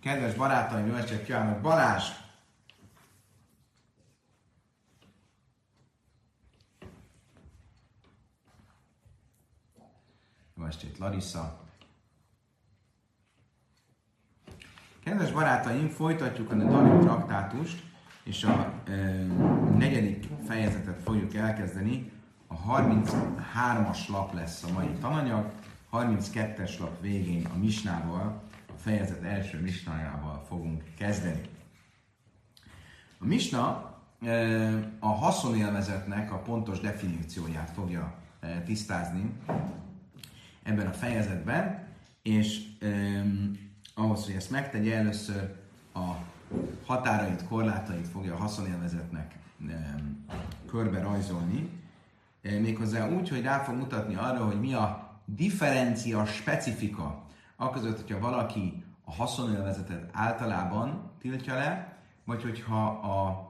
Kedves barátaim, jó estét kívánok! Balázs! Jó estét, Larissa! Kedves barátaim, folytatjuk a Dani traktátust, és a e, negyedik fejezetet fogjuk elkezdeni. A 33-as lap lesz a mai tananyag, 32-es lap végén a misnával, fejezet első misnájával fogunk kezdeni. A misna e, a haszonélvezetnek a pontos definícióját fogja e, tisztázni ebben a fejezetben, és ahhoz, hogy ezt megtegye, először a határait, korlátait fogja a haszonélvezetnek körbe rajzolni, méghozzá úgy, hogy rá fog mutatni arra, hogy mi a differencia specifika, aközött, hogyha valaki a haszonélvezetet általában tiltja le, vagy hogyha a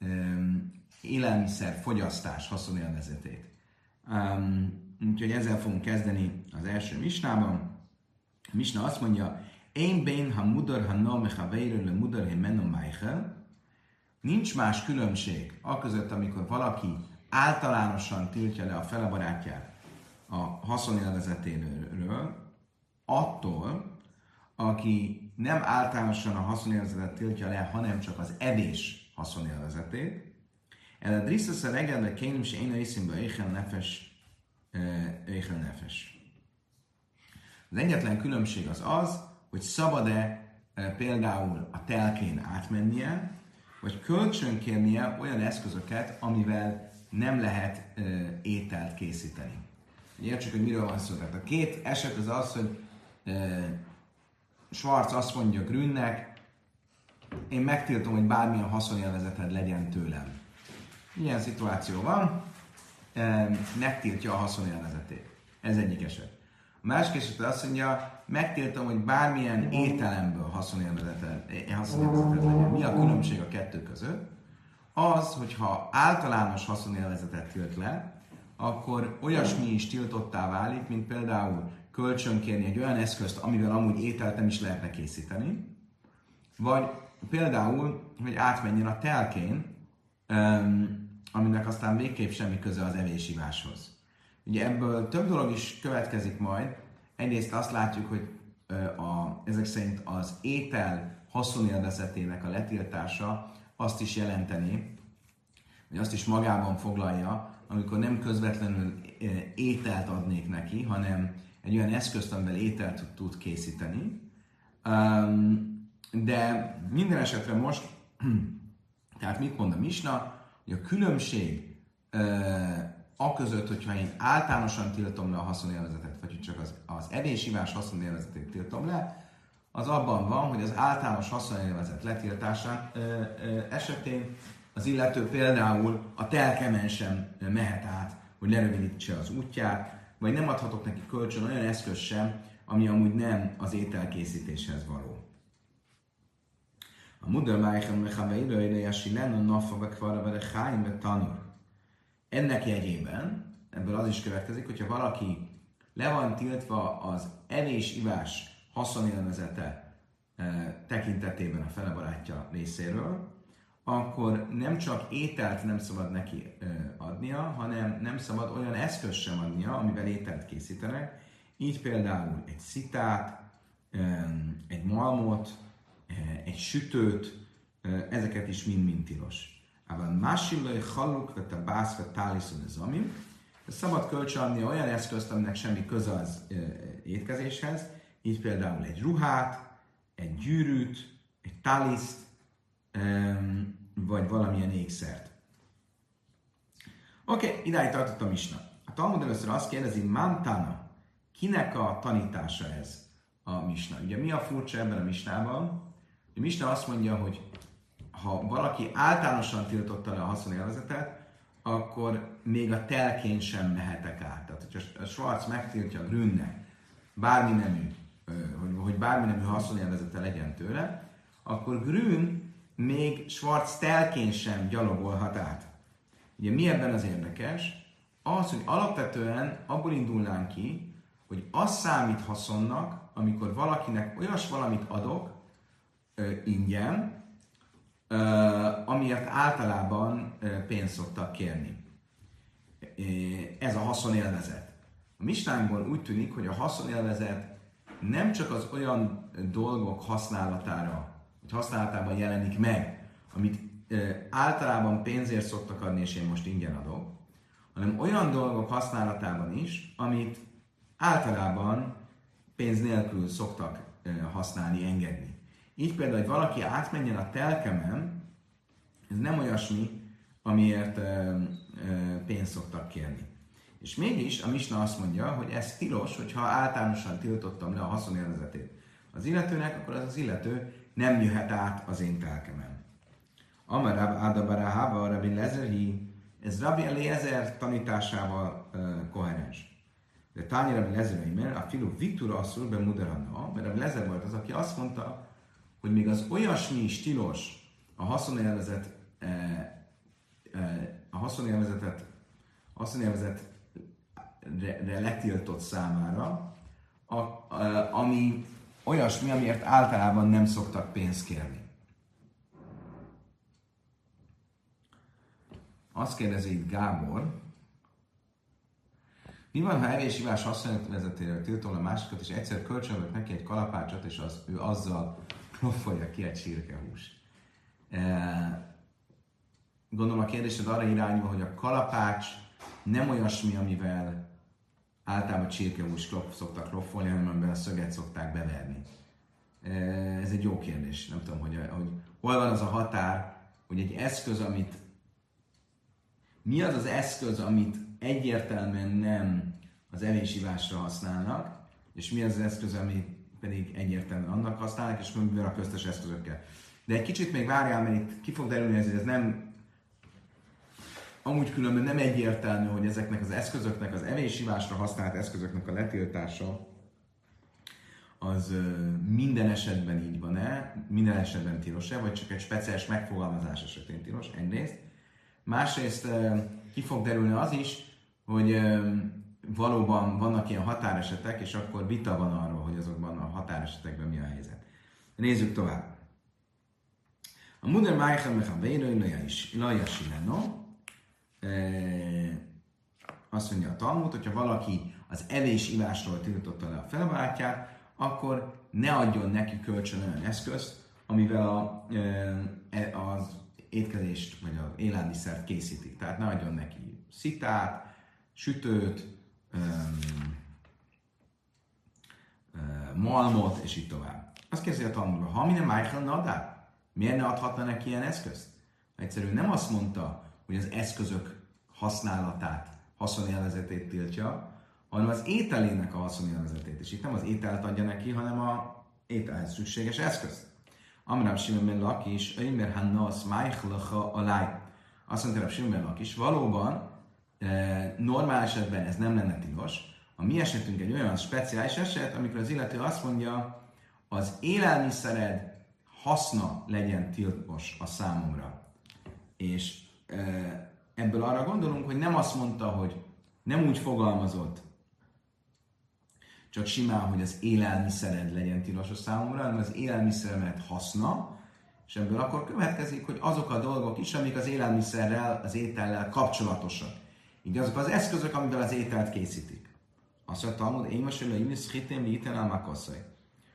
um, élelmiszer fogyasztás haszonélvezetét. Um, úgyhogy ezzel fogunk kezdeni az első misnában. A misna azt mondja, én bén ha mudar ha na ha le mudar he menom. Nincs más különbség a között, amikor valaki általánosan tiltja le a felebarátját a haszonélvezetéről, attól, aki nem általánosan a haszonélvezetet tiltja le, hanem csak az evés haszonélvezetét. El a drisztasz a reggelre kénim se én a részénből éjjel nefes, éjjel nefes. Az egyetlen különbség az az, hogy szabad-e például a telkén átmennie, vagy kölcsönkérnie olyan eszközöket, amivel nem lehet ételt készíteni. Értsük, hogy miről van szó. Tehát a két eset az az, hogy Schwarz azt mondja Grünnek, én megtiltom, hogy bármilyen haszonélvezeted legyen tőlem. Ilyen szituáció van, megtiltja a haszonélvezetét. Ez egyik eset. A másik eset azt mondja, megtiltom, hogy bármilyen ételemből haszonélvezeted legyen. Mi a különbség a kettő között? Az, hogyha általános haszonélvezetet tilt le, akkor olyasmi is tiltottá válik, mint például kölcsönkérni egy olyan eszközt, amivel amúgy ételt nem is lehetne készíteni, vagy például, hogy átmenjen a telkén, aminek aztán végképp semmi köze az evésiváshoz. Ugye ebből több dolog is következik majd, Egyrészt azt látjuk, hogy a, ezek szerint az étel haszonélvezetének a letiltása azt is jelenteni, hogy azt is magában foglalja, amikor nem közvetlenül ételt adnék neki, hanem egy olyan eszközt, amivel ételt tud készíteni. De minden esetre most, tehát mit mond a Misna, hogy a különbség a között, hogyha én általánosan tiltom le a haszonélvezetet, vagy csak az, az evésivás haszonélvezetét tiltom le, az abban van, hogy az általános haszonélvezet letiltásán ö, ö, esetén az illető például a telkemen sem mehet át, hogy lerövidítse az útját, vagy nem adhatok neki kölcsön olyan eszköz sem, ami amúgy nem az ételkészítéshez való. A Mudar Májchen Mechaveira Ilajasi Lennon Nafa Bekvara Vere Cháim Tanur. Ennek jegyében, ebből az is következik, hogyha valaki le van tiltva az evés-ivás haszonélvezete e, tekintetében a fele barátja részéről, akkor nem csak ételt nem szabad neki adnia, hanem nem szabad olyan eszköz sem adnia, amivel ételt készítenek. Így például egy szitát, egy malmot, egy sütőt, ezeket is mind-mind tilos. Ával másilai vett a bász, vett táliszon amim. Szabad kölcsönadni olyan eszközt, aminek semmi köze az étkezéshez, így például egy ruhát, egy gyűrűt, egy taliszt, vagy valamilyen ékszert. Oké, okay, idáig tartott a misna. A Talmud először azt kérdezi, Mantana, kinek a tanítása ez a misna? Ugye mi a furcsa ebben a misnában? A misna azt mondja, hogy ha valaki általánosan tiltotta le a haszonélvezetet, akkor még a telkén sem mehetek át. Tehát, hogyha a Schwarz megtiltja a Grünnek bármi nemű, hogy, hogy bármi nemű haszonélvezete legyen tőle, akkor Grün még Schwarz telkén sem gyalogolhat át. Ugye mi ebben az érdekes? Az, hogy alapvetően abból indulnánk ki, hogy az számít haszonnak, amikor valakinek olyas valamit adok, ö, ingyen, ö, amiért általában ö, pénzt szoktak kérni. Ez a haszonélvezet. A mistánkból úgy tűnik, hogy a haszonélvezet nem csak az olyan dolgok használatára, hogy használatában jelenik meg, amit ö, általában pénzért szoktak adni, és én most ingyen adok, hanem olyan dolgok használatában is, amit általában pénz nélkül szoktak használni, engedni. Így például, hogy valaki átmenjen a telkemen, ez nem olyasmi, amiért pénzt szoktak kérni. És mégis a Misna azt mondja, hogy ez tilos, hogyha általánosan tiltottam le a haszonélvezetét az illetőnek, akkor az az illető nem jöhet át az én telkemen. Amar Rab Adabara Hava Rabbi Lezerhi, ez Rabbi Eliezer tanításával uh, koherens. De Tányi Rabbi Lezer a filu Viktor asszul be Muderhanna, mert Rabbi Lezer volt az, aki azt mondta, hogy még az olyasmi stílos a haszonélvezet, eh, eh, a haszonélvezetet, haszonélvezetre letiltott számára, a, a, ami olyasmi, amiért általában nem szoktak pénzt kérni. Azt kérdezi itt Gábor, mi van, ha evés ivás haszonvezetéről tiltom a másikat, és egyszer kölcsönvök neki egy kalapácsot, és az, ő azzal kloffolja ki egy csirkehúst? E, gondolom a kérdésed arra irányul, hogy a kalapács nem olyasmi, amivel általában csirkehús klop, szoktak kloffolni, hanem amivel a szöget szokták beverni. Ez egy jó kérdés. Nem tudom, hogy, hogy hol van az a határ, hogy egy eszköz, amit mi az az eszköz, amit egyértelműen nem az evésivásra használnak, és mi az az eszköz, ami pedig egyértelműen annak használnak, és mivel a köztes eszközökkel. De egy kicsit még várjál, mert itt ki fog derülni, hogy ez nem amúgy különben nem egyértelmű, hogy ezeknek az eszközöknek, az evésivásra használt eszközöknek a letiltása az minden esetben így van-e, minden esetben tilos-e, vagy csak egy speciális megfogalmazás esetén tilos, egyrészt. Másrészt ki fog derülni az is, hogy valóban vannak ilyen határesetek, és akkor vita van arról, hogy azokban a határesetekben mi a helyzet. Nézzük tovább. A Muder Májha Mechabénő Laja Sileno azt mondja a Talmud, hogyha valaki az evés-ivásról tiltotta le a felbarátját, akkor ne adjon neki kölcsön olyan eszközt, amivel a, e, az étkezést vagy az élelmiszert készítik. Tehát ne adjon neki szitát, sütőt, malmot, és így tovább. Azt kérdezi a tanuló, ha mi nem Michael Nadár, miért ne adhatna neki ilyen eszközt? Egyszerűen nem azt mondta, hogy az eszközök használatát, haszonélvezetét tiltja, hanem az ételének a haszonélvezetét. És itt nem az ételt adja neki, hanem a ételhez szükséges eszközt. Amrám Simon ben Lakis, Ömer Hannas, Májchlacha Alaj. Azt mondta, hogy Simon ben Lakis, valóban normál esetben ez nem lenne tilos. A mi esetünk egy olyan speciális eset, amikor az illető azt mondja, az élelmiszered haszna legyen tiltós a számomra. És ebből arra gondolunk, hogy nem azt mondta, hogy nem úgy fogalmazott, csak simán, hogy az élelmiszered legyen tilos a számomra, hanem az élelmiszeremet haszna, és ebből akkor következik, hogy azok a dolgok is, amik az élelmiszerrel, az étellel kapcsolatosak. Így azok az eszközök, amivel az ételt készítik. Azt mondta, hogy én most a hitén, mi iten almakosszai.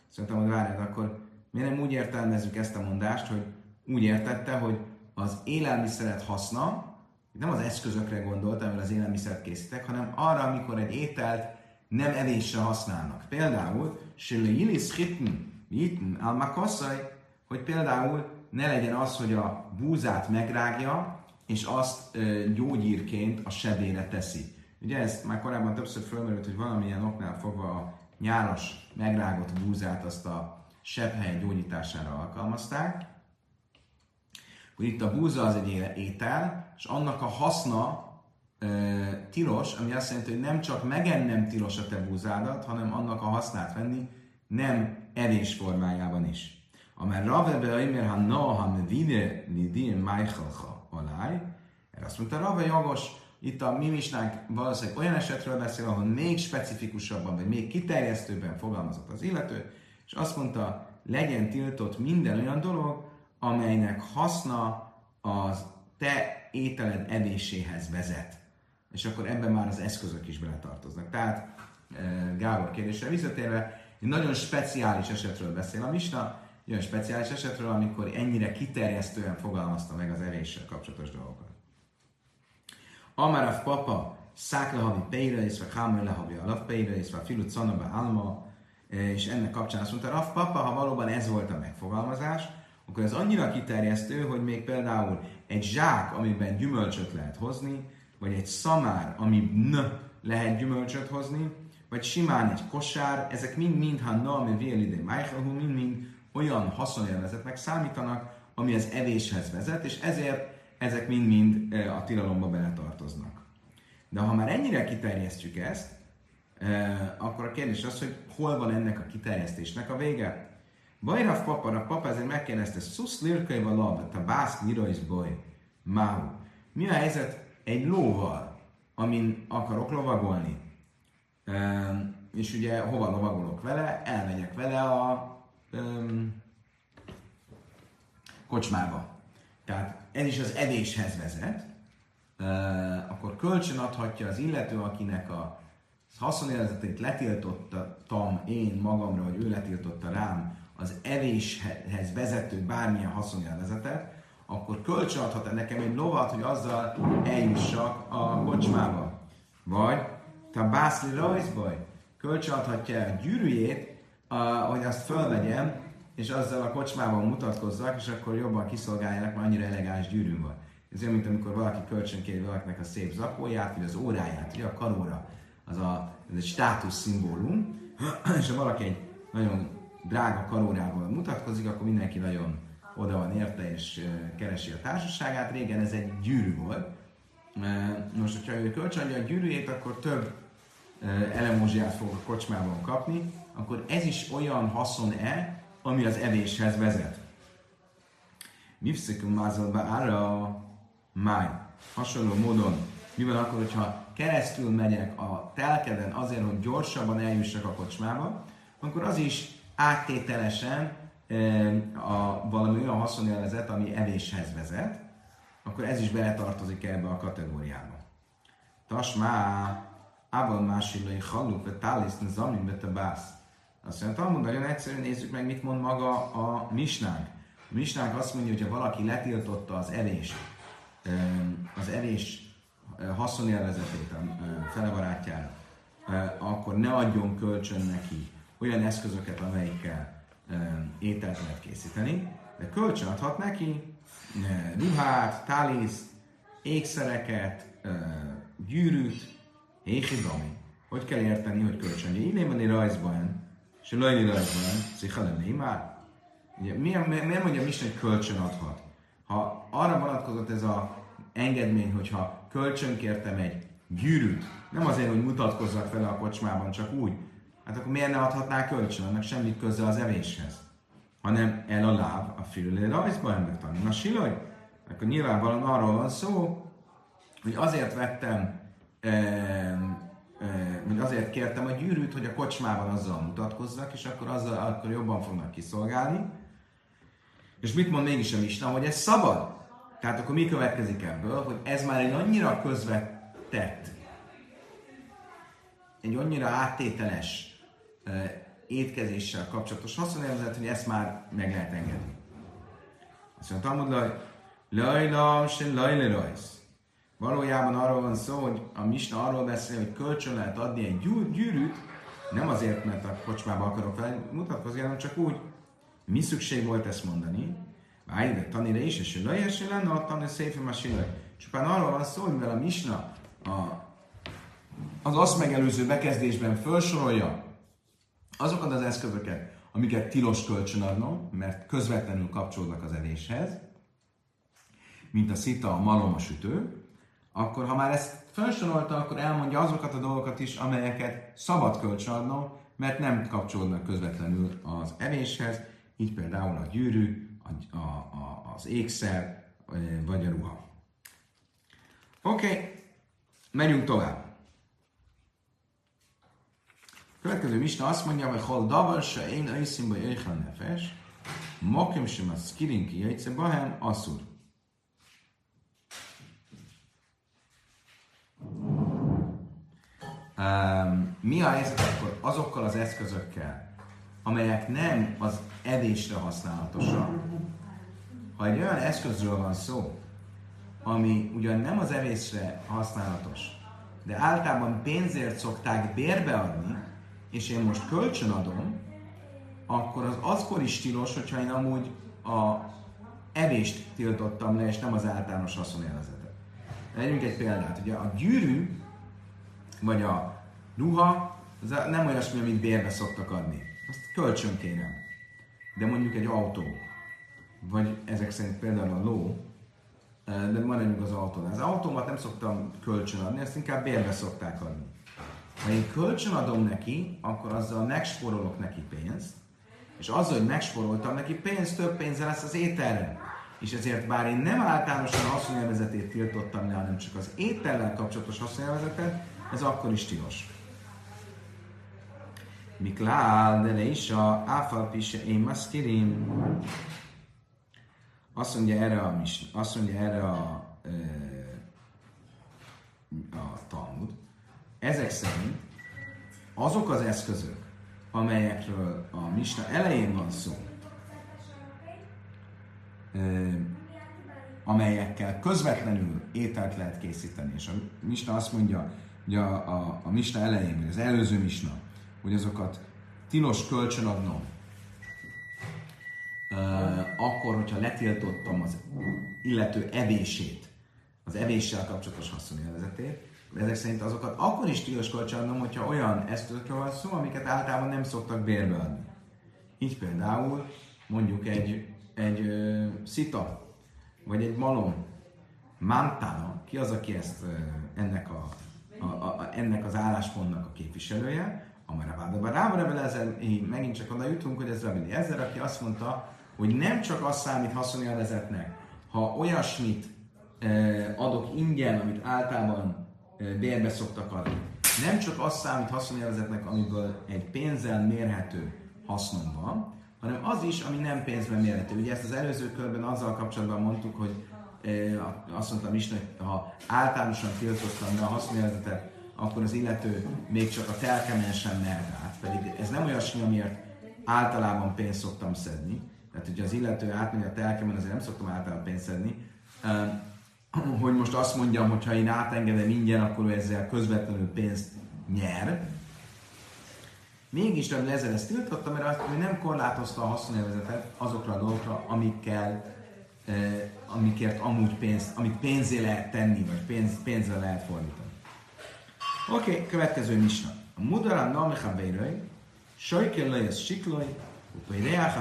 Szerintem, hogy várjad, akkor miért nem úgy értelmezzük ezt a mondást, hogy úgy értette, hogy az élelmiszeret haszna, nem az eszközökre gondolt, amivel az élelmiszert készítek, hanem arra, amikor egy ételt nem evésre használnak. Például, Sille Yilis Hitn, Yitn Almakosszai, hogy például ne legyen az, hogy a búzát megrágja, és azt ö, gyógyírként a sebére teszi. Ugye ezt már korábban többször fölmerült, hogy valamilyen oknál fogva a nyálas, megrágott búzát azt a sebhely gyógyítására alkalmazták. Hogy itt a búza az egy étel, és annak a haszna ö, tilos, ami azt jelenti, hogy nem csak megennem tilos a te búzádat, hanem annak a hasznát venni nem evés formájában is. Amely Rave be ha Noham Vide Lidin Májchalcha aláj. Erre azt mondta Rava Jagos, itt a mi misnánk valószínűleg olyan esetről beszél, ahol még specifikusabban, vagy még kiterjesztőbben fogalmazott az illető, és azt mondta, legyen tiltott minden olyan dolog, amelynek haszna az te ételed evéséhez vezet. És akkor ebben már az eszközök is beletartoznak. Tehát Gábor kérdésre visszatérve, egy nagyon speciális esetről beszél a Misna, olyan speciális esetről, amikor ennyire kiterjesztően fogalmazta meg az evéssel kapcsolatos dolgokat. Amarav papa, száklahavi peire, és vagy hámör lehavi alap peire, és vagy filut szanaba alma, és ennek kapcsán azt mondta, Rav papa, ha valóban ez volt a megfogalmazás, akkor ez annyira kiterjesztő, hogy még például egy zsák, amiben gyümölcsöt lehet hozni, vagy egy szamár, ami n lehet gyümölcsöt hozni, vagy simán egy kosár, ezek mind-mind, ha na, ami vélidé mind-mind olyan haszonélvezetnek számítanak, ami az evéshez vezet, és ezért ezek mind-mind a tilalomba beletartoznak. De ha már ennyire kiterjesztjük ezt, akkor a kérdés az, hogy hol van ennek a kiterjesztésnek a vége. Bajrav papa, a papa ezért megkérdezte, szusz lirkai lab, a bász nirajz baj, máhu. Mi a helyzet egy lóval, amin akarok lovagolni? És ugye hova lovagolok vele? Elmegyek vele a um, kocsmába. Tehát ez is az evéshez vezet, uh, akkor kölcsön adhatja az illető, akinek a haszonélvezetét letiltottam én magamra, vagy ő letiltotta rám az evéshez vezető bármilyen haszonélvezetet, akkor kölcsön adhat nekem egy lovat, hogy azzal eljussak a kocsmába. Vagy te bászli rajzbaj, kölcsön adhatja a gyűrűjét, hogy azt fölvegyem, és azzal a kocsmában mutatkozzak, és akkor jobban kiszolgáljanak, mert annyira elegáns gyűrűm van. Ez olyan, mint amikor valaki kölcsönkéri valakinek a szép zakóját, vagy az óráját, ugye a karóra, az a, ez egy státusz szimbólum, és ha valaki egy nagyon drága karórával mutatkozik, akkor mindenki nagyon oda van érte, és keresi a társaságát. Régen ez egy gyűrű volt. Most, hogyha ő kölcsönadja a gyűrűjét, akkor több elemózsiát fog a kocsmában kapni, akkor ez is olyan haszon-e, ami az evéshez vezet. Mifszikum mázolba ára máj. Hasonló módon, mi van akkor, hogyha keresztül megyek a telkeden azért, hogy gyorsabban eljussak a kocsmába, akkor az is áttételesen a, valami olyan haszonélvezet, ami evéshez vezet, akkor ez is beletartozik ebbe a kategóriába. Tasmá, Abban másilai haluk, vagy táliszn zamin, be bász. Azt mondja, Talmud nagyon egyszerűen nézzük meg, mit mond maga a misnánk. A misnánk azt mondja, hogy ha valaki letiltotta az evés, az evés haszonélvezetét a fele barátjára, akkor ne adjon kölcsön neki olyan eszközöket, amelyikkel ételt lehet készíteni, de kölcsön adhat neki ruhát, táliszt, ékszereket, gyűrűt, Éhidami. Hogy kell érteni, hogy kölcsön? Illében rajzban, és lajni rajzban, szichalem már. Ugye, miért, miért mondja Misna, hogy kölcsön adhat? Ha arra vonatkozott ez a engedmény, hogyha kölcsön kértem egy gyűrűt, nem azért, hogy mutatkozzak vele a kocsmában, csak úgy, hát akkor miért ne adhatná kölcsön, annak semmi köze az evéshez, hanem el a láb a fülé rajzba ennek tanulni. Na silaj, akkor nyilvánvalóan arról van szó, hogy azért vettem hogy azért kértem a gyűrűt, hogy a kocsmában azzal mutatkozzak, és akkor azzal akkor jobban fognak kiszolgálni. És mit mond mégis a Misna, hogy ez szabad? Tehát akkor mi következik ebből, hogy ez már egy annyira közvetett, egy annyira áttételes étkezéssel kapcsolatos haszonélvezet, hogy ezt már meg lehet engedni. Azt mondta, hogy lajla, se lajle rajsz. Valójában arról van szó, hogy a Misna arról beszél, hogy kölcsön lehet adni egy gyűrűt, nem azért, mert a kocsmába akarok mutatkozni, hanem csak úgy. Mi szükség volt ezt mondani? Vájde tanire is, és lejjesen lenne, a tanir szépen a Csupán arról van szó, mivel a Misna a, az azt megelőző bekezdésben felsorolja azokat az eszközöket, amiket tilos kölcsön adnom, mert közvetlenül kapcsolódnak az evéshez, mint a szita, a malom, a sütő, akkor ha már ezt felsorolta, akkor elmondja azokat a dolgokat is, amelyeket szabad kölcsönadnom, mert nem kapcsolódnak közvetlenül az evéshez, így például a gyűrű, a, a, a, az ékszer, vagy a ruha. Oké, okay. menjünk tovább. Következő misna azt mondja, hogy hol davar se én őszimba jöjjel nefes, mokim sem a skirinki jöjjtse bahem asszur. Um, mi a helyzet akkor azokkal az eszközökkel, amelyek nem az evésre használatosak? Ha egy olyan eszközről van szó, ami ugyan nem az evésre használatos, de általában pénzért szokták bérbeadni, és én most kölcsön adom, akkor az azkor is tilos, hogyha én amúgy a evést tiltottam le, és nem az általános haszonélvezetet. Legyünk egy példát. Ugye a gyűrű, vagy a ruha, az nem olyasmi, amit bérbe szoktak adni. Azt kölcsön kérem. De mondjuk egy autó, vagy ezek szerint például a ló, de maradjunk az autónál. Az autómat nem szoktam kölcsön adni, ezt inkább bérbe szokták adni. Ha én kölcsön adom neki, akkor azzal megsporolok neki pénzt, és azzal, hogy megsporoltam neki pénzt, több pénze lesz az ételre. És ezért bár én nem általánosan haszonélvezetét tiltottam le, hanem csak az étellel kapcsolatos haszonélvezetet, ez akkor is tilos. Miklál, de le is a áfal pise én maszkirim. Azt mondja erre a, azt mondja erre a, a Talmud, ezek szerint azok az eszközök, amelyekről a Misna elején van szó, amelyekkel közvetlenül ételt lehet készíteni. És a Misna azt mondja, hogy a, a, a Misna elején, vagy az előző Misna, hogy azokat tilos kölcsön adnom, akkor, hogyha letiltottam az illető evését, az evéssel kapcsolatos haszonélvezetét, ezek szerint azokat akkor is tilos kölcsönadnom, hogyha olyan eszközökről van szó, amiket általában nem szoktak bérbe adni. Így például mondjuk egy, egy ö, szita, vagy egy malom, Mantana, ki az, aki ezt, ö, ennek, a, a, a, ennek az álláspontnak a képviselője, Amara Vádaba Rába ezzel megint csak oda jutunk, hogy ez Rabbi Ezer, aki azt mondta, hogy nem csak az számít haszonélvezetnek, ha olyasmit eh, adok ingyen, amit általában bérbe szoktak adni. Nem csak az számít haszonélvezetnek, amiből egy pénzzel mérhető hasznom van, hanem az is, ami nem pénzben mérhető. Ugye ezt az előző körben azzal kapcsolatban mondtuk, hogy azt mondtam is, hogy ha általánosan tiltottam le a haszonélvezetet, akkor az illető még csak a telkemen sem mehet át. Pedig ez nem olyasmi, amiért általában pénzt szoktam szedni, tehát, hogyha az illető átmegy a telkemen, azért nem szoktam általában pénzt szedni. Hogy most azt mondjam, hogy ha én átengedem ingyen, akkor ő ezzel közvetlenül pénzt nyer. Mégis nem ezzel ezt tiltotta, mert azt, ő nem korlátozta a haszonélvezetet azokra a dolgokra, amikkel, eh, amikért amúgy pénzt, amit pénzé lehet tenni, vagy pénz, pénzre lehet fordítani. Oké, okay, következő misna. A mudara namecha beiraj, sajkel lejes siklaj, Upeirea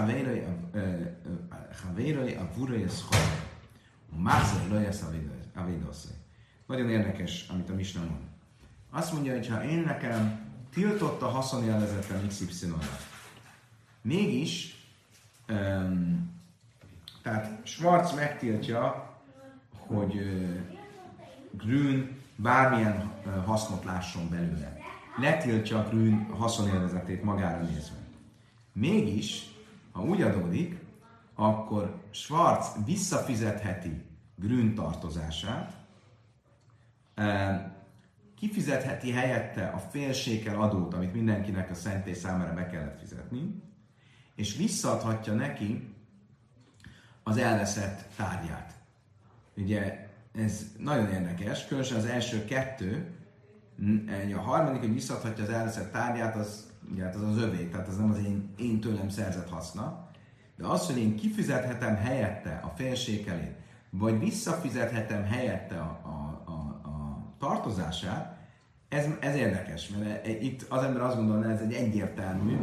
Havéroi a Vuroi Szchor. Mászai Lojasz Avédoszai. Nagyon érdekes, amit a Misna mond. Azt mondja, hogy ha én nekem tiltott a haszonjelvezetem XY-ra, mégis, um, tehát Schwarz megtiltja, hogy uh, Grün bármilyen uh, hasznot lásson belőle. Letiltja a Grün haszonélvezetét magára nézve. Mégis, ha úgy adódik, akkor Schwarz visszafizetheti Grün tartozását, kifizetheti helyette a félsékel adót, amit mindenkinek a szentély számára be kellett fizetni, és visszaadhatja neki az elveszett tárgyát. Ugye ez nagyon érdekes, különösen az első kettő, a harmadik, hogy visszaadhatja az elveszett tárgyát, az ugye hát az az övé, tehát ez nem az én, én tőlem szerzett haszna, de az, hogy én kifizethetem helyette a félsékelét, vagy visszafizethetem helyette a, a, a, a tartozását, ez, ez érdekes, mert e, itt az ember azt gondolná, ez egy egyértelmű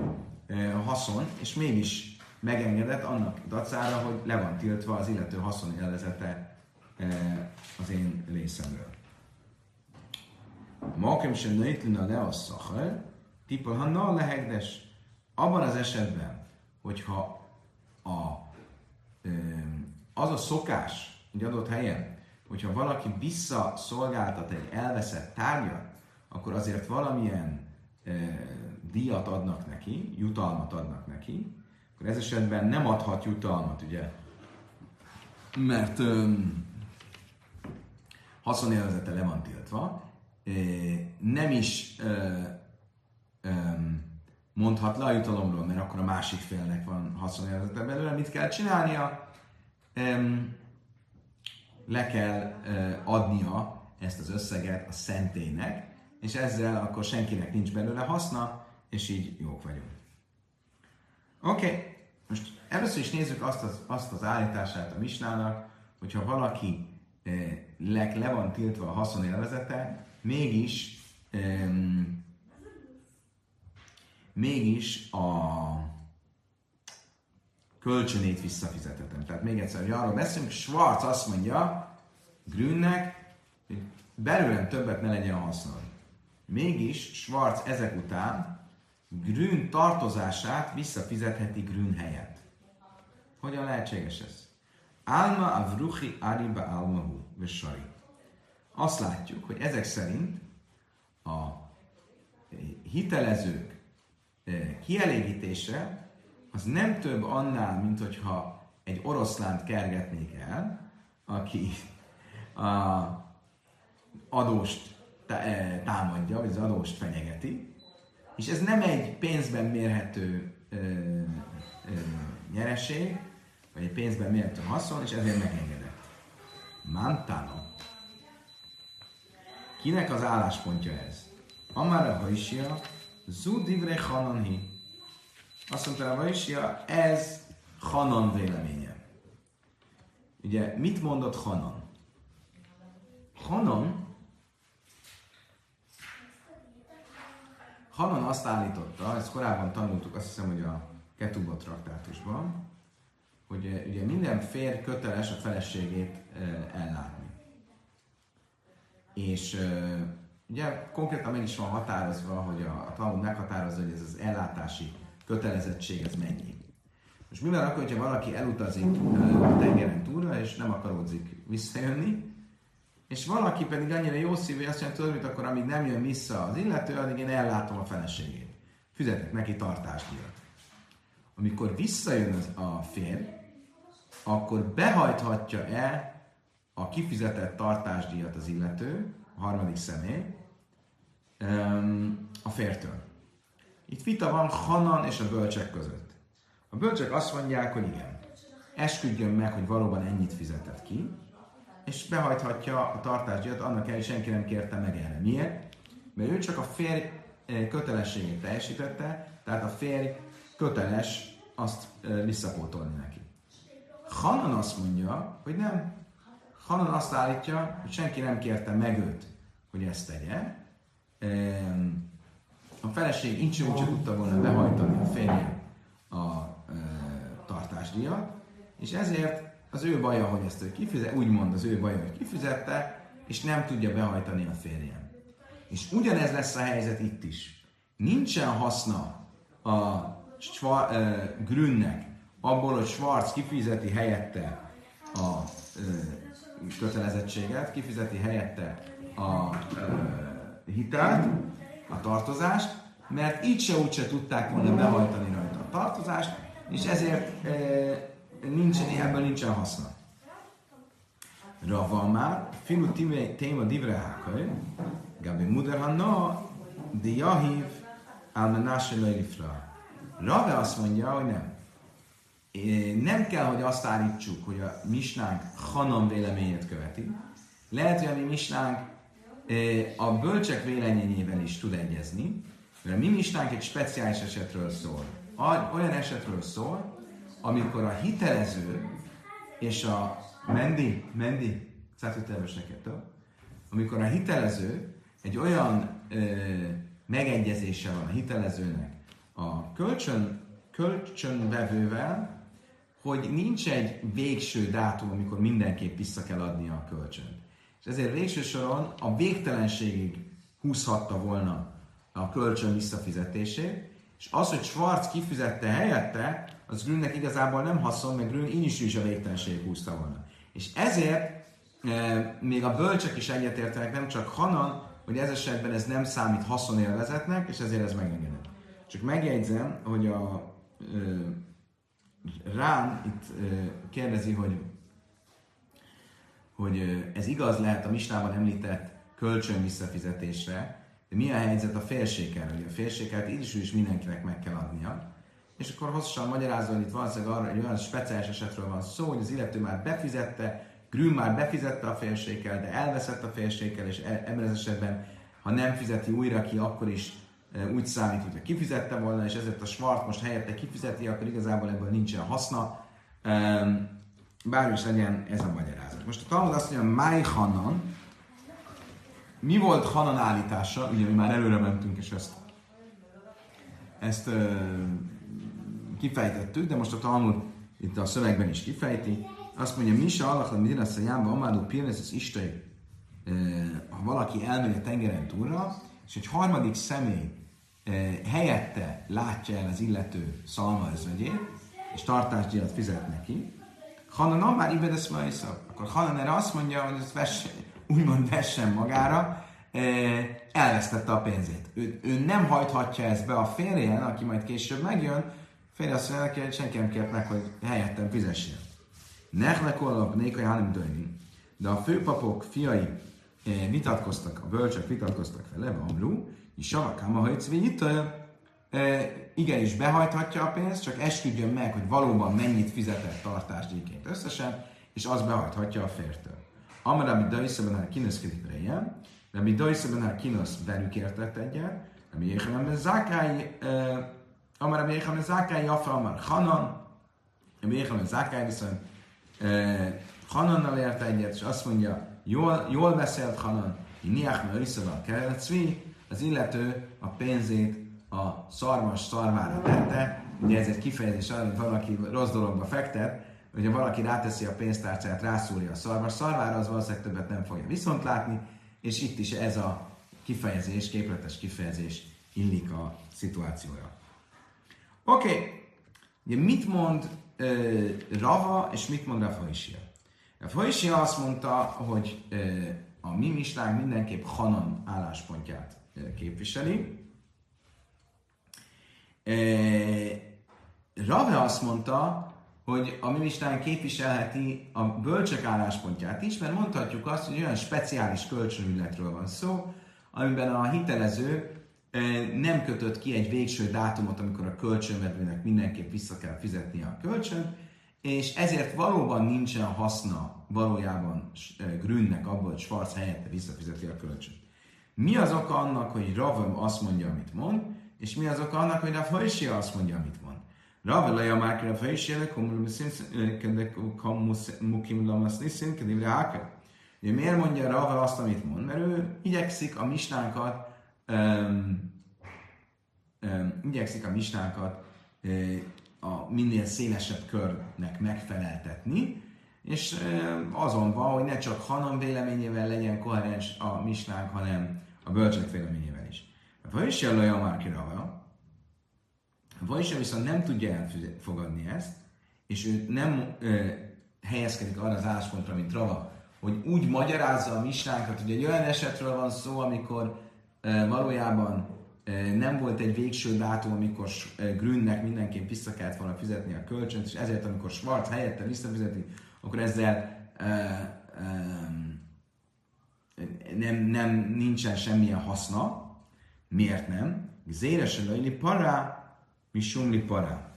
e, haszon, és mégis megengedett annak dacára, hogy le van tiltva az illető haszonélvezete e, az én részemről. Makem sem nőtlina a szachar, Tipol, ha na lehegdes, abban az esetben, hogyha a, az a szokás egy adott helyen, hogyha valaki visszaszolgáltat egy elveszett tárgyat, akkor azért valamilyen díjat adnak neki, jutalmat adnak neki, akkor ez esetben nem adhat jutalmat, ugye? Mert öm, haszonélvezete le van tiltva, nem is ö, ö, mondhat le a jutalomról, mert akkor a másik félnek van haszonélvezete belőle. Mit kell csinálnia? Le kell ö, adnia ezt az összeget a szentélynek, és ezzel akkor senkinek nincs belőle haszna, és így jók vagyunk. Oké, okay. most először is nézzük azt az, azt az állítását a misnának, hogyha valaki eh, le, le van tiltva a haszonélvezete, mégis um, mégis a kölcsönét visszafizetetem. Tehát még egyszer, hogy arról beszélünk, Schwarz azt mondja Grünnek, hogy belőlem többet ne legyen hasznon. Mégis Schwarz ezek után Grün tartozását visszafizetheti Grün helyett. Hogyan lehetséges ez? Alma avruchi ariba almahu vesari. Azt látjuk, hogy ezek szerint a hitelezők kielégítése az nem több annál, mint hogyha egy oroszlánt kergetnék el, aki a adóst támadja, vagy az adóst fenyegeti, és ez nem egy pénzben mérhető nyereség, vagy egy pénzben mérhető haszon, és ezért megengedett. Mantano. Kinek az álláspontja ez? Amara Haisia, Zudivre Hananhi. Azt mondta a Haisia, ez Hanan véleménye. Ugye, mit mondott Hanan? Hanan Hanan azt állította, ezt korábban tanultuk, azt hiszem, hogy a Ketubot traktátusban, hogy eh, ugye minden férj köteles a feleségét eh, ellátni. És eh, ugye konkrétan meg is van határozva, hogy a, a Talmud meghatározza, hogy ez az ellátási kötelezettség, ez mennyi. Most mi van akkor, hogyha valaki elutazik a tengeren túlra, és nem akaródzik visszajönni, és valaki pedig annyira jó szívű, hogy azt mondja, tudod, hogy akkor amíg nem jön vissza az illető, addig én ellátom a feleségét. Fizetek neki tartásdíjat. Amikor visszajön az a férj, akkor behajthatja-e a kifizetett tartásdíjat az illető, a harmadik személy, a fértől. Itt vita van Hanan és a bölcsek között. A bölcsek azt mondják, hogy igen, esküdjön meg, hogy valóban ennyit fizetett ki, és behajthatja a tartásdíjat, annak el, senki nem kérte meg erre. Miért? Mert ő csak a férj eh, kötelességét teljesítette, tehát a férj köteles azt eh, visszapótolni neki. Hanan azt mondja, hogy nem. Hanan azt állítja, hogy senki nem kérte meg őt, hogy ezt tegye. A feleség így sem tudta volna behajtani a férje a eh, tartásdíjat, és ezért az ő baja, hogy ezt ő kifizet, úgymond az ő baja, hogy kifizette, és nem tudja behajtani a férjem. És ugyanez lesz a helyzet itt is. Nincsen haszna a Schwa, uh, Grünnek abból, hogy Schwarz kifizeti helyette a uh, kötelezettséget, kifizeti helyette a uh, hitelt, a tartozást, mert így se úgyse tudták volna behajtani rajta a tartozást, és ezért uh, nincsen, ebből nincsen haszna. Rava már, filu téma divre hákai, gabi muder hanna, de jahiv almenásre leilifra. Rave azt mondja, hogy nem. Nem kell, hogy azt állítsuk, hogy a misnánk Hanan véleményét követi. Lehet, hogy a mi misnánk a bölcsek véleményével is tud egyezni, mert a mi misnánk egy speciális esetről szól. Olyan esetről szól, amikor a hitelező és a Mendi, Mendi, szállítőterves neked, több? Amikor a hitelező egy olyan ö, megegyezése van a hitelezőnek a kölcsön, kölcsönvevővel, hogy nincs egy végső dátum, amikor mindenképp vissza kell adnia a kölcsön. És ezért végső soron a végtelenségig húzhatta volna a kölcsön visszafizetését, és az, hogy Schwarz kifizette helyette, az Grünnek igazából nem haszon, mert Grün így is, is a végtelenség húzta volna. És ezért e, még a bölcsek is egyetértenek, nem csak Hanan, hogy ez esetben ez nem számít haszonélvezetnek, és ezért ez megengedett. Csak megjegyzem, hogy a ö, Rán itt kérdezi, hogy hogy ez igaz lehet a Mistában említett kölcsön visszafizetésre, de mi a helyzet a félséggel, hogy a félséget így is, is mindenkinek meg kell adnia. És akkor hosszasan magyarázva, hogy itt valószínűleg arra egy olyan speciális esetről van szó, hogy az illető már befizette, Grün már befizette a félséggel, de elveszett a félséggel, és e- ebben az esetben, ha nem fizeti újra ki, akkor is úgy számít, hogy kifizette volna, és ezért a Svart most helyette kifizeti, akkor igazából ebből nincsen haszna. Bármi is legyen ez a magyarázat. Most a Talmud azt mondja, Máj Hanan, mi volt Hanan állítása? Ugye mi már előre mentünk, és ezt, ezt kifejtettük, de most a Talmud itt a szövegben is kifejti. Azt mondja, Misa mit lesz a jámba, amádó pirnes az istai, ha valaki elmegy a tengeren túlra, és egy harmadik személy helyette látja el az illető szalma özvegyét, és tartásdíjat fizet neki, Hanan már ibedesz akkor Hanan erre azt mondja, hogy ezt vesse, úgymond vessen magára, elvesztette a pénzét. Ő, ő nem hajthatja ezt be a férjen, aki majd később megjön, férje azt mondja neki, hogy senki nem kért meg, hogy helyettem fizessél. Nechlek nékai hanem döni. De a főpapok fiai vitatkoztak, a bölcsök vitatkoztak vele, Amru, és Savakám a hajcvi itt igenis behajthatja a pénzt, csak esküdjön meg, hogy valóban mennyit fizetett tartásdíjként összesen, és az behajthatja a fértől. Amar Rabbi Daiszeben hát kineszkedik rejen, Rabbi Daiszeben hát kinosz velük értett egyet, Rabbi Jéhanem Zákály, Amar Rabbi Jéhanem Zákály, Jafa Amar Hanan, Rabbi Jéhanem Zákály viszont Hanannal ért egyet, és azt mondja, jól, jól beszélt Hanan, Niach Meriszaval kellett az illető a pénzét a szarvas szarvára tette, ugye ez egy kifejezés arra, hogy valaki rossz dologba fektet, hogyha valaki ráteszi a pénztárcáját, rászúrja a szarvas szarvára, az valószínűleg többet nem fogja viszont látni, és itt is ez a kifejezés, képletes kifejezés illik a szituációra. Oké, okay. mit mond uh, Rava, és mit mond Rafa Isia? Rafa Isia azt mondta, hogy uh, a mi mistánk mindenképp Hanan álláspontját képviseli, Rave azt mondta, hogy a mi képviselheti a bölcsek álláspontját is, mert mondhatjuk azt, hogy olyan speciális kölcsönügyletről van szó, amiben a hitelező nem kötött ki egy végső dátumot, amikor a kölcsönvedőnek mindenképp vissza kell fizetnie a kölcsön, és ezért valóban nincsen haszna valójában Grünnek abból, hogy Schwarz helyette visszafizeti a kölcsönt. Mi az oka annak, hogy Ravem azt mondja, amit mond? És mi az oka annak, hogy Rav Hajsi azt mondja, amit mond? Rav Leja már Rav Hajsi, mukim lamasz niszin, kedivre háke. Miért mondja Rav azt, amit mond? Mert ő igyekszik a mistánkat um, um, igyekszik a mistánkat um, a minél szélesebb körnek megfeleltetni, és azon van, hogy ne csak Hanan véleményével legyen koherens a mistánk, hanem a bölcsek véleményével is. Vajse Laja már kirava, Vajse viszont nem tudja elfogadni ezt, és ő nem ö, helyezkedik arra az álláspontra, mint Rava, hogy úgy magyarázza a misnánkat, hogy egy olyan esetről van szó, amikor ö, valójában ö, nem volt egy végső dátum, amikor ö, Grünnek mindenképp vissza kellett volna fizetni a kölcsönt, és ezért, amikor Schwarz helyette visszafizeti, akkor ezzel ö, ö, nem, nem, nincsen semmilyen haszna, Miért nem? Zére lajli para, mi sumli para.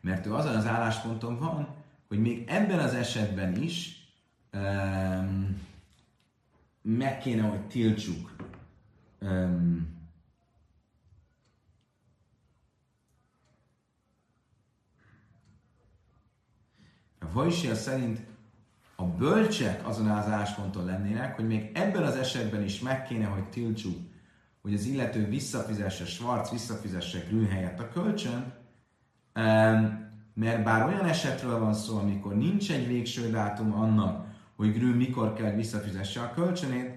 Mert ő azon az állásponton van, hogy még ebben az esetben is um, meg kéne, hogy tiltsuk um, a Vajsia szerint a bölcsek azon az állásponton lennének, hogy még ebben az esetben is meg kéne, hogy tiltsuk, hogy az illető visszafizesse, Schwarz visszafizesse Grün helyett a kölcsön, mert bár olyan esetről van szó, amikor nincs egy végső dátum annak, hogy Grün mikor kell, hogy visszafizesse a kölcsönét,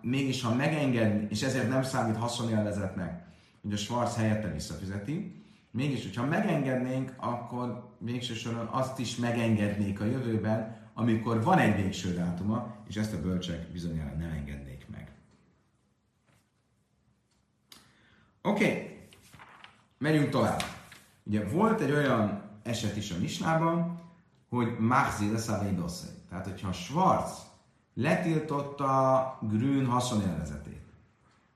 mégis ha megengedni, és ezért nem számít haszonélvezetnek, hogy a Schwarz helyette visszafizeti, Mégis, hogyha megengednénk, akkor végső soron azt is megengednék a jövőben, amikor van egy végső dátuma, és ezt a bölcsek bizonyára nem engednék meg. Oké, okay. megyünk tovább. Ugye volt egy olyan eset is a Misnában, hogy Machzi lesz a Tehát, hogyha Schwarz letiltotta Grün haszonélvezetét,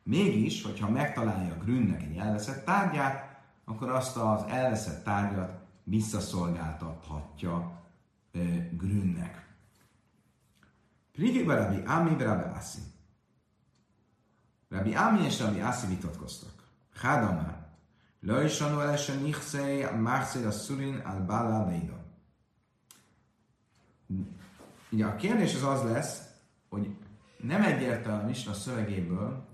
mégis, hogyha megtalálja Grünnek egy elveszett tárgyát, akkor azt az elveszett tárgyat visszaszolgáltathatja e, Grünnek. Prigi Rabbi Ami, Rabbi Asi. Rabbi Ami és Rabbi Asi vitatkoztak. Hádamár. Lajsanu elesen nichszei márszél a szurin al bala leida. Ugye a kérdés az az lesz, hogy nem egyértelmű a Misna szövegéből,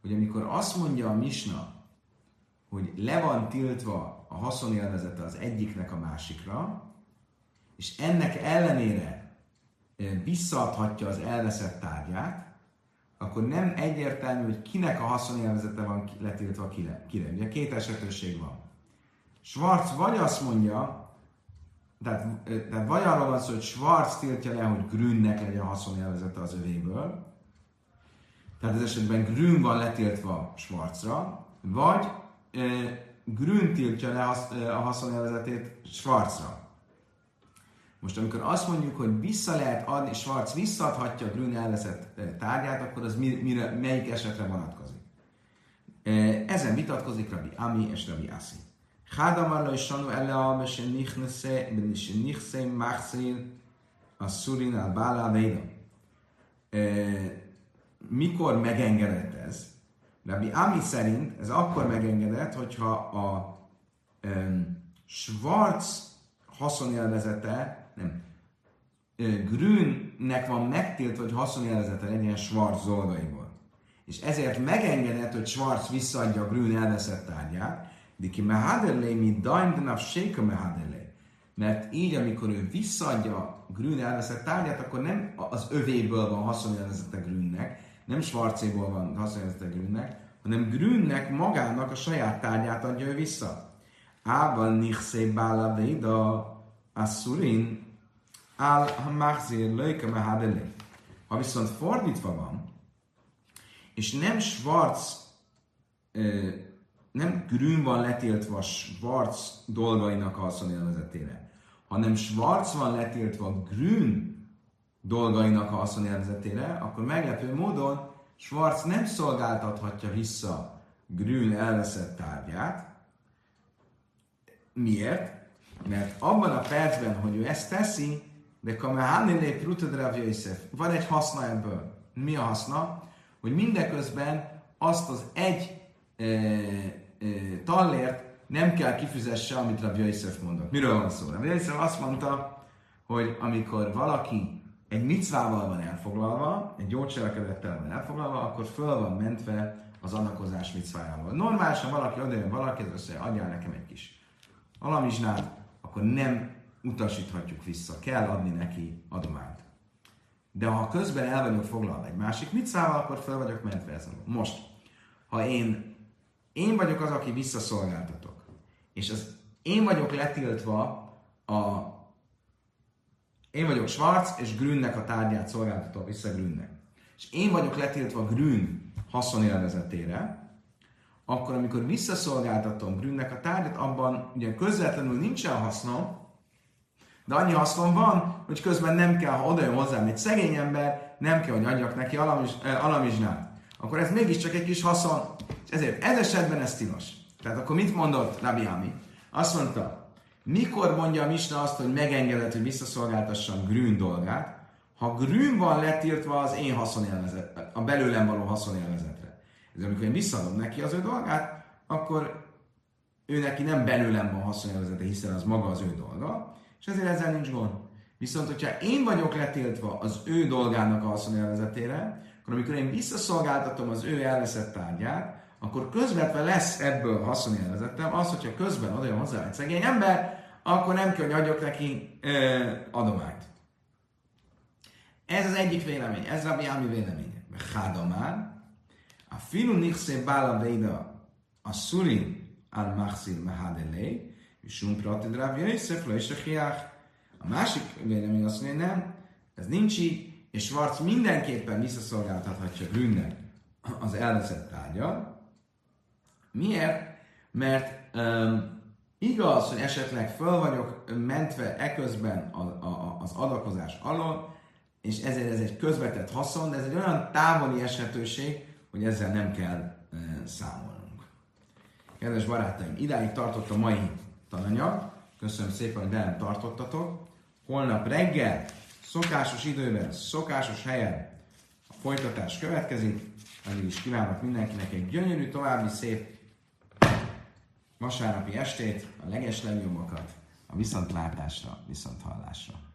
hogy amikor azt mondja a Misna, hogy le van tiltva a haszonélvezete az egyiknek a másikra, és ennek ellenére visszaadhatja az elveszett tárgyát, akkor nem egyértelmű, hogy kinek a haszonélvezete van letiltva kire. kire. Ugye két esetőség van. Schwarz vagy azt mondja, tehát, tehát vagy arról van szó, hogy Schwarz tiltja le, hogy Grünnek legyen haszonélvezete az övéből, tehát ez esetben Grün van letiltva Schwarzra, vagy Grün tiltja le a haszonélvezetét Schwarzra. Most amikor azt mondjuk, hogy vissza lehet adni, Schwarz visszaadhatja a Grün elveszett tárgyát, akkor az mire, melyik esetre vonatkozik? Ezen vitatkozik Rabbi Ami és Rabbi Asi. Hádamar lo isanu ele a nichse machszél a szurin al. Mikor megengedett ez? Rabbi Ami szerint ez akkor megengedett, hogyha a um, Schwarz haszonélvezete nem. Grünnek van megtiltva, hogy haszonjelzete legyen Schwarz dolgaiból. És ezért megengedett, hogy Schwarz visszaadja a Grün elveszett tárgyát, ki mehadelé, mint daimdenav séka mehadelé. Mert így, amikor ő visszaadja Grün elveszett tárgyát, akkor nem az övéből van haszonjelzete Grünnek, nem Schwarzéból van haszonjelzete Grünnek, hanem Grünnek magának a saját tárgyát adja ő vissza. Ával nichszé bála véda Assurin al hamachzir löjke mehadele. Ha viszont fordítva van, és nem Schwarz, nem Grün van letiltva a Schwarz dolgainak a haszonélvezetére, hanem Schwarz van letiltva Grün dolgainak a haszonélvezetére, akkor meglepő módon Schwarz nem szolgáltathatja vissza Grün elveszett tárgyát. Miért? Mert abban a percben, hogy ő ezt teszi, de kamehanilé prutad Yosef, van egy haszna ebből. Mi a haszna? Hogy mindeközben azt az egy e, e, tallért nem kell kifizesse, amit Rav Yosef mondott. Miről van szó? Rav Yosef azt mondta, hogy amikor valaki egy micvával van elfoglalva, egy gyógycselekedettel van elfoglalva, akkor föl van mentve az anakozás micvájával. Normálisan valaki odajön valaki, az össze, adjál nekem egy kis alamizsnát, akkor nem utasíthatjuk vissza, kell adni neki adományt. De ha közben el vagyok foglalva egy másik micával, akkor fel vagyok mentve ezen. Most, ha én, én vagyok az, aki visszaszolgáltatok, és az én vagyok letiltva a én vagyok Schwarz, és Grünnek a tárgyát szolgáltatom vissza Grünnek. És én vagyok letiltva Grün haszonélvezetére, akkor amikor visszaszolgáltatom Grünnek a tárgyat, abban ugye közvetlenül nincsen hasznom, de annyi hasznom van, hogy közben nem kell, ha odajön hozzám egy szegény ember, nem kell, hogy adjak neki alamiz, eh, alamizsnát. Akkor ez mégiscsak egy kis haszon. És ezért ez esetben ez tilos. Tehát akkor mit mondott Rabbi Ami? Azt mondta, mikor mondja a Misna azt, hogy megengedett, hogy visszaszolgáltassam Grün dolgát, ha Grün van letiltva az én haszonélvezet, a belőlem való haszonélvezet. Ez amikor én visszaadom neki az ő dolgát, akkor ő neki nem belőlem van haszonélvezete, hiszen az maga az ő dolga, és ezért ezzel nincs gond. Viszont, hogyha én vagyok letiltva az ő dolgának a haszonélvezetére, akkor amikor én visszaszolgáltatom az ő elveszett tárgyát, akkor közvetve lesz ebből haszonélvezetem, az, hogyha közben oda hozzá egy szegény ember, akkor nem kell, hogy adjak neki ö, adományt. Ez az egyik vélemény, ez Rabbi Ami véleménye. Hádomár, a filu nichse bála véda a szurin al machzir mehadelé, és un pratid Rav Yosef le is a másik vélemény azt mondja, nem, ez nincs így, és Schwarz mindenképpen visszaszolgáltathatja Grünnek az elveszett tárgya, Miért? Mert um, igaz, hogy esetleg föl vagyok mentve eközben a, a, az adakozás alól, és ezért ez egy közvetett haszon, de ez egy olyan távoli esetőség, hogy ezzel nem kell e, számolnunk. Kedves barátaim, idáig tartott a mai tananyag. Köszönöm szépen, hogy velem tartottatok. Holnap reggel, szokásos időben, szokásos helyen a folytatás következik. Addig is kívánok mindenkinek egy gyönyörű, további szép vasárnapi estét, a leges legjobbakat, a viszontlátásra, viszonthallásra.